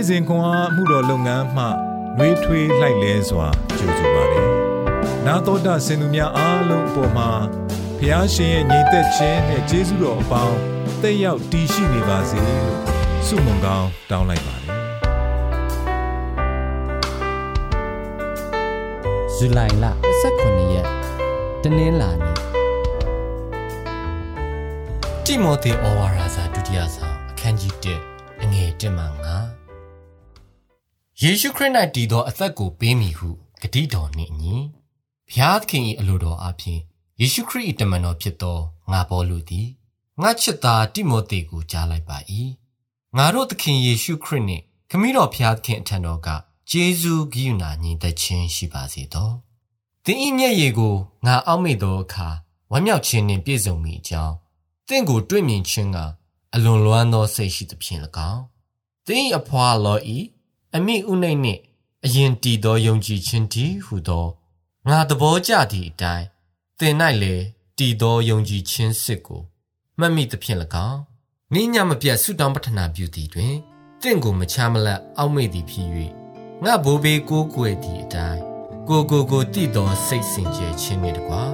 နေ့စဉ်ခွန်အားမှုတော်လုပ်ငန်းမှနှွေးထွေးလှိုက်လဲစွာကြိုဆိုပါတယ်။နာတော်တာစင်သူများအားလုံးအပေါ်မှာဖျားရှင်ရဲ့ညီသက်ခြင်းနဲ့ကျေးဇူးတော်အပေါင်းတက်ရောက်တည်ရှိနေပါစေလို့ဆုမွန်ကောင်းတောင်းလိုက်ပါတယ်။ဇူလိုင်လ18ရက်တနင်္လာနေ့တိမောသေဩဝါဒစာဒုတိယဆောင်အခန်းကြီး1အငယ်1မှ9 ယေရှုခရစ်၌တည်သောအသက်ကိုပေးမည်ဟုဂတိတော်နှင့်အညီဘုရားသခင်၏အလိုတော်အပြင်ယေရှုခရစ်၏တမန်တော်ဖြစ်သောငါပေါလုသည်ငါချစ်သားတိမောသေကိုကြားလိုက်ပါ၏ငါတို့သခင်ယေရှုခရစ်နှင့်ခမည်းတော်ဘုရားသခင်အထံတော်ကကျေးဇူးဂိယူနာညီသက်ခြင်းရှိပါစေသောသင်၏မျက်ရည်ကိုငါအောက်မေ့သောအခါဝမ်းမြောက်ခြင်းနှင့်ပြည့်စုံမိအကြောင်းသင်ကိုတွေ့မြင်ခြင်းကအလွန်လွမ်းသောစိတ်ရှိသဖြင့်၎င်းသင်၏အဖွာလောဤ အမိဥနှိမ့်နှင့်အရင်တည်သောယုံကြည်ခြင်းတည်းဟုသောငါသဘောကျသည့်အတိုင်းသင်၌လည်းတည်သောယုံကြည်ခြင်းစစ်ကိုမှတ်မိသဖြင့်၎င်းနိညာမပြတ်ဆုတောင်းပတ္ထနာပြုသည်တွင်တင့်ကိုမချမလတ်အောက်မေ့သည်ဖြစ်၍ငါဘိုးဘေးကိုးကွယ်သည့်အတိုင်းကိုကိုကိုတည်သောစိတ်စင်ကြယ်ခြင်းနှင့်တကား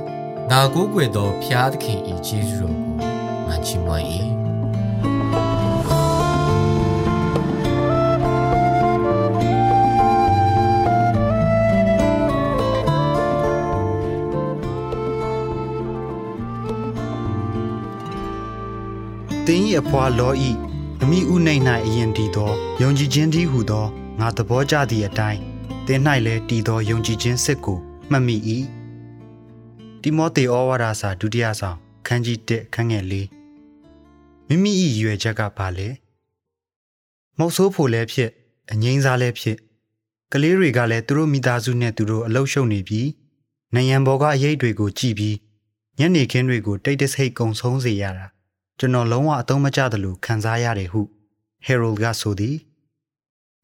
ငါကိုးကွယ်သောဖျားသခင်၏ကျေးဇူးတော်ကိုငါချီးမွမ်း၏ တင်း၏အဖွာလောဤအမိဥနှိမ့်၌အရင်တည်သောယုံကြည်ခြင်းတည်းဟုသောငါသဘောကျသည့်အတိုင်းတင်း၌လည်းတည်သောယုံကြည်ခြင်းစစ်ကိုမှတ်မိ၏တိမောသေဩဝါဒစာဒုတိယဆောင်ခန်းကြီး1ခန်းငယ်4မိမိ၏ရွယ်ချက်ကဘာလဲမုတ်ဆိုးဖို့လည်းဖြစ်အငိမ့်စားလည်းဖြစ်ကလေးတွေကလည်းသူတို့မိသားစုနဲ့သူတို့အလုပ်ရှုပ်နေပြီးနိုင်ရန်ဘော်ကအရေးတွေကိုကြည်ပြီးညနေခင်းတွေကိုတိတ်တဆိတ်ကုံဆုံးစေရတာ ကျွန်တော်လုံးဝအသုံးမကျသလိုခံစားရတယ်ဟုဟယ်ရိုကဆိုသည်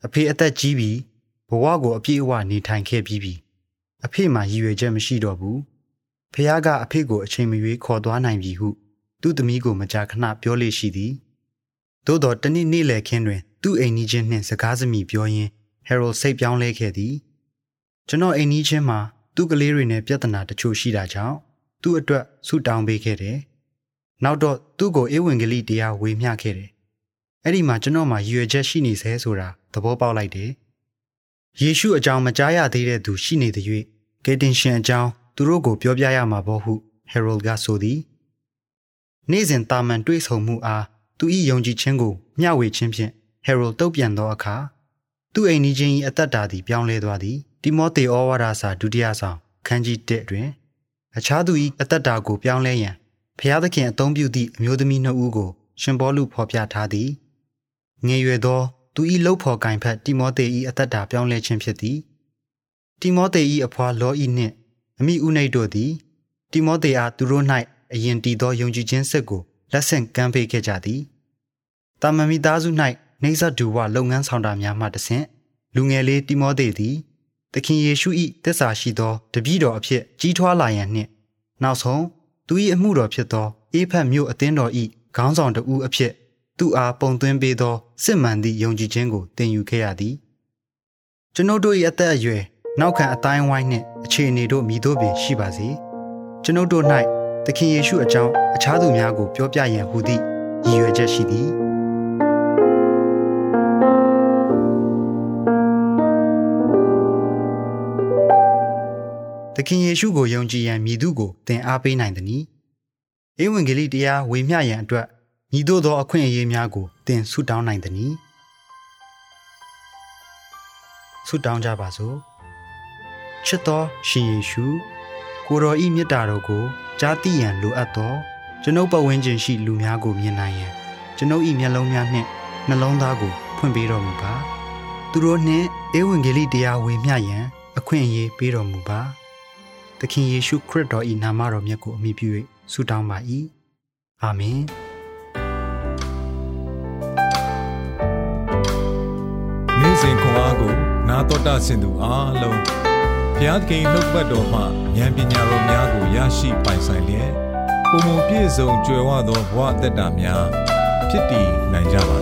အဖေအသက်ကြီးပြီးဘဝကိုအပြည့်အဝနေထိုင်ခဲ့ပြီးပြီအဖေမှာရည်ရွယ်ချက်မရှိတော့ဘူးဖះကအဖေကိုအချိန်မရွေးခေါ်သွားနိုင်ပြီဟု သူ့သမီးကိုမကြာခဏပြောလေရှိသည်သို့တော်တနေ့နေ့လည်ခင်းတွင် သူ့အိမ်နီးချင်းနှင့်စကားစမြည်ပြောရင်းဟယ်ရိုစိတ်ပြောင်းလဲခဲ့သည်ကျွန်တော်အိမ်နီးချင်းမှာသူ့ကလေးတွေနဲ့ပြဿနာတချို့ရှိတာကြောင့်သူ့အတွက်ဆုတောင်းပေးခဲ့တယ် နောက်တော့သူ့ကိုဧဝံဂေလိတရားဝေမျှခဲ့တယ်အဲ့ဒီမှာကျွန်တော်မှာရည်ရွယ်ချက်ရှိနေစေဆိုတာသဘောပေါက်လိုက်တယ်ယေရှုအကြောင်းမကြားရသေးတဲ့သူရှိနေတဲ့၍ဂေတင်ရှင်အကြောင်းသူတို့ကိုပြောပြရမှာပေါ့ဟုဟယ်ရိုကဆိုသည်နေ့စဉ်တာမန်တွေးဆုံမှုအားသူ၏ယုံကြည်ခြင်းကိုမျှဝေခြင်းဖြင့်ဟယ်ရိုတုတ်ပြန်သောအခါသူ့အိမ်နီးချင်း၏အသက်တာသည်ပြောင်းလဲသွားသည်တိမောသေဩဝါဒစာဒုတိယဆောင်ခန်းကြီး1တွင် အခြားသူ၏အသက်တာကိုပြောင်းလဲရန် ဖျားသခင်အသုံးပြုသည့်အမျိုးသမီးနှစ်ဦးကို ရှင်ဘောလူဖော်ပြထားသည်ငယ်ရွယ်သော သူ၏လှုပ်ဖော်ကင်ဖက်တိမောသေ၏အသက်တာပြောင်းလဲခြင်းဖြစ်သည်တိမောသေ၏အဖွာလောဤနှင့်အမိဥနှိတ်တို့သည်တိမောသေအားသူတို့၌အရင်တည်သောယုံကြည်ခြင်းစစ်ကိုလက်ဆင့်ကမ်းပေးခဲ့ကြသည်တာမမီသားစု၌နေဇဒူဝလုပ်ငန်းဆောင်တာများမှတဆင့်လူငယ်လေးတိမောသေသည်သခင်ယေရှု၏တစ္ဆာရှိသောတပည့်တော်အဖြစ်ကြီးထွားလာရန်နှင့်နောက်ဆုံး သူ၏အမှုတော်ဖြစ်သောအေဖတ်မြို့အသင်းတော်၏ခေါင်းဆောင်တဦးအဖြစ်သူ့အားပုံသွင်းပေးသောစစ်မှန်သည့်ယုံကြည်ခြင်းကိုသင်ယူခဲ့ရသည်ကျွန်ုပ်တို့၏အသက်အရွယ်နောက်ခံအတိုင်းဝိုင်းနှင့်အခြေအနေတို့မြည်တို့ပင်ရှိပါစေကျွန်ုပ်တို့၌သခင်ယေရှုအကြောင်းအခြားသူများကိုပြောပြရန်ဟူသည့်ရည်ရွယ်ချက်ရှိသည် သခင်ယေရှုကိုယုံကြည်ရန်မြည်သူကိုသင်အားပေးနိုင်သည်။ဧဝံဂေလိတရားဝေမျှရန်အတွက်ညီတို့သောအခွင့်အရေးများကိုသင်ဆုတောင်းနိုင်သည်။ဆုတောင်းကြပါစို့။ချစ်တော်ရှင်ယေရှုကိုတော်ဤမေတ္တာတော်ကိုကြားသိရန်လိုအပ်သောကျွန်ုပ်ပတ်ဝန်းကျင်ရှိလူများကိုမြင်နိုင်ရန်ကျွန်ုပ်ဤမျက်လုံးများနှင့်နှလုံးသားကိုဖွင့်ပေးတော်မူပါ။သူတို့နှင့်ဧဝံဂေလိတရားဝေမျှရန်အခွင့်အရေးပေးတော်မူပါ။ သခင်ယေရှုခရစ်တော်၏နာမတော်မြတ်ကိုအမိပြု၍ဆုတောင်းပါ၏အာမင်နေ့စဉ်ခွန်အားကိုနာတော်တာဆင်သူအားလုံးဘုရားသခင်နှုတ်ပတ်တော်မှဉာဏ်ပညာတော်များကိုရရှိပိုင်ဆိုင်လျက်ပုံပုံပြည့်စုံကြွယ်ဝသောဘဝအသက်တာများဖြစ်တည်နိုင်ကြပါစေ။